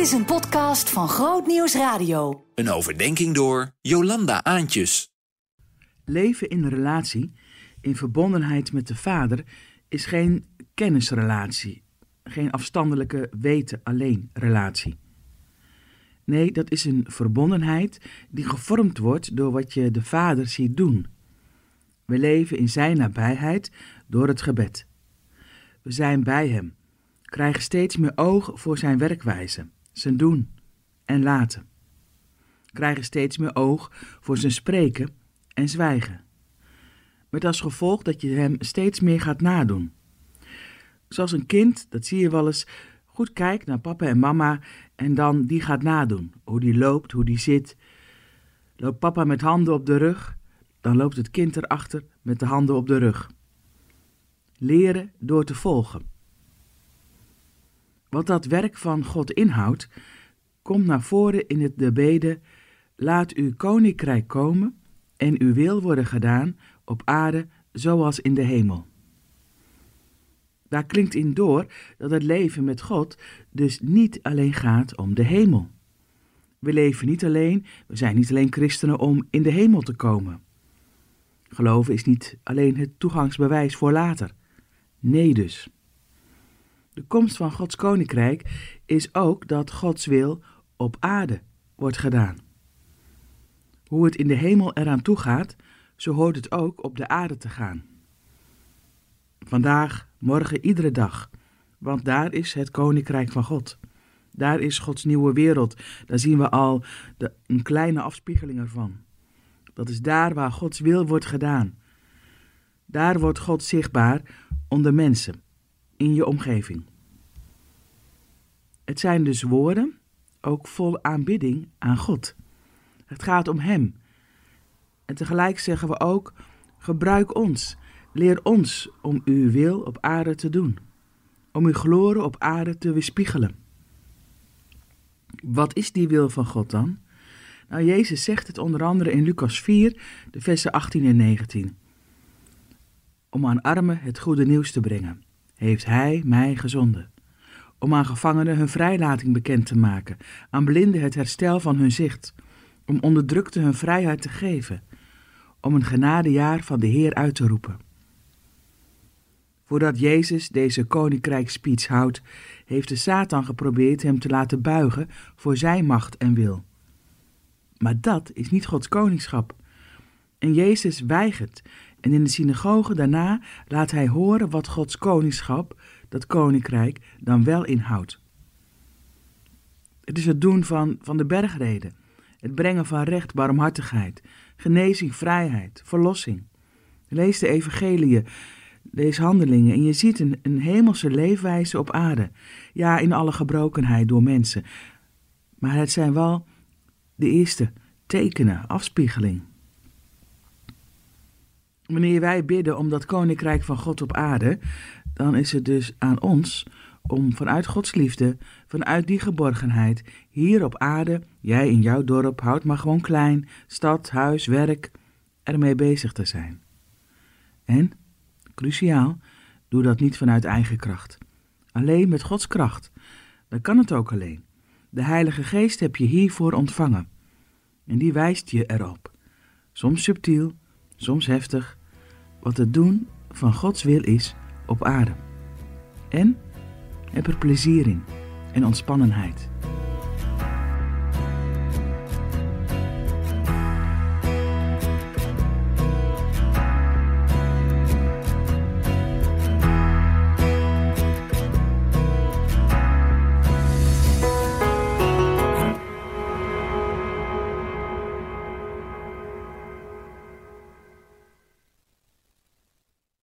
Dit is een podcast van Groot Nieuws Radio. Een overdenking door Jolanda Aantjes. Leven in een relatie, in verbondenheid met de Vader, is geen kennisrelatie, geen afstandelijke weten alleen relatie. Nee, dat is een verbondenheid die gevormd wordt door wat je de Vader ziet doen. We leven in Zijn nabijheid door het gebed. We zijn bij Hem, krijgen steeds meer oog voor Zijn werkwijze, zijn doen en laten. Krijgen steeds meer oog voor Zijn spreken en zwijgen. Met als gevolg dat je Hem steeds meer gaat nadoen. Zoals een kind, dat zie je wel eens, goed kijkt naar papa en mama en dan die gaat nadoen. Hoe die loopt, hoe die zit. Loopt papa met handen op de rug, dan loopt het kind erachter met de handen op de rug. Leren door te volgen. Wat dat werk van God inhoudt, komt naar voren in het de bede: Laat uw koninkrijk komen en uw wil worden gedaan op aarde zoals in de hemel. Daar klinkt in door dat het leven met God dus niet alleen gaat om de hemel. We leven niet alleen, we zijn niet alleen christenen om in de hemel te komen. Geloven is niet alleen het toegangsbewijs voor later. Nee dus. De komst van Gods koninkrijk is ook dat Gods wil op aarde wordt gedaan. Hoe het in de hemel eraan toe gaat, zo hoort het ook op de aarde te gaan. Vandaag, morgen, iedere dag, want daar is het koninkrijk van God. Daar is Gods nieuwe wereld. Daar zien we al de, een kleine afspiegeling ervan. Dat is daar waar Gods wil wordt gedaan. Daar wordt God zichtbaar onder mensen, in je omgeving. Het zijn dus woorden, ook vol aanbidding aan God. Het gaat om Hem. En tegelijk zeggen we ook: gebruik ons, leer ons om uw wil op aarde te doen, om uw glorie op aarde te weerspiegelen. Wat is die wil van God dan? Nou, Jezus zegt het onder andere in Lucas 4, de versen 18 en 19. Om aan armen het goede nieuws te brengen, heeft Hij mij gezonden. Om aan gevangenen hun vrijlating bekend te maken, aan blinden het herstel van hun zicht, om onderdrukten hun vrijheid te geven, om een genadejaar van de Heer uit te roepen. Voordat Jezus deze koninkrijksspeech houdt, heeft de Satan geprobeerd hem te laten buigen voor zijn macht en wil. Maar dat is niet Gods koningschap. En Jezus weigert en in de synagoge daarna laat hij horen wat Gods koningschap, dat koninkrijk, dan wel inhoudt. Het is het doen van, van de bergreden, het brengen van recht, barmhartigheid, genezing, vrijheid, verlossing. Lees de evangeliën, lees handelingen en je ziet een, een hemelse leefwijze op aarde. Ja, in alle gebrokenheid door mensen. Maar het zijn wel de eerste tekenen, afspiegeling. Wanneer wij bidden om dat koninkrijk van God op aarde, dan is het dus aan ons om vanuit Gods liefde, vanuit die geborgenheid, hier op aarde, jij in jouw dorp, houd maar gewoon klein, stad, huis, werk, ermee bezig te zijn. En, cruciaal, doe dat niet vanuit eigen kracht. Alleen met Gods kracht. Dan kan het ook alleen. De Heilige Geest heb je hiervoor ontvangen. En die wijst je erop. Soms subtiel, soms heftig, wat het doen van Gods wil is op aarde. En heb er plezier in en ontspannenheid.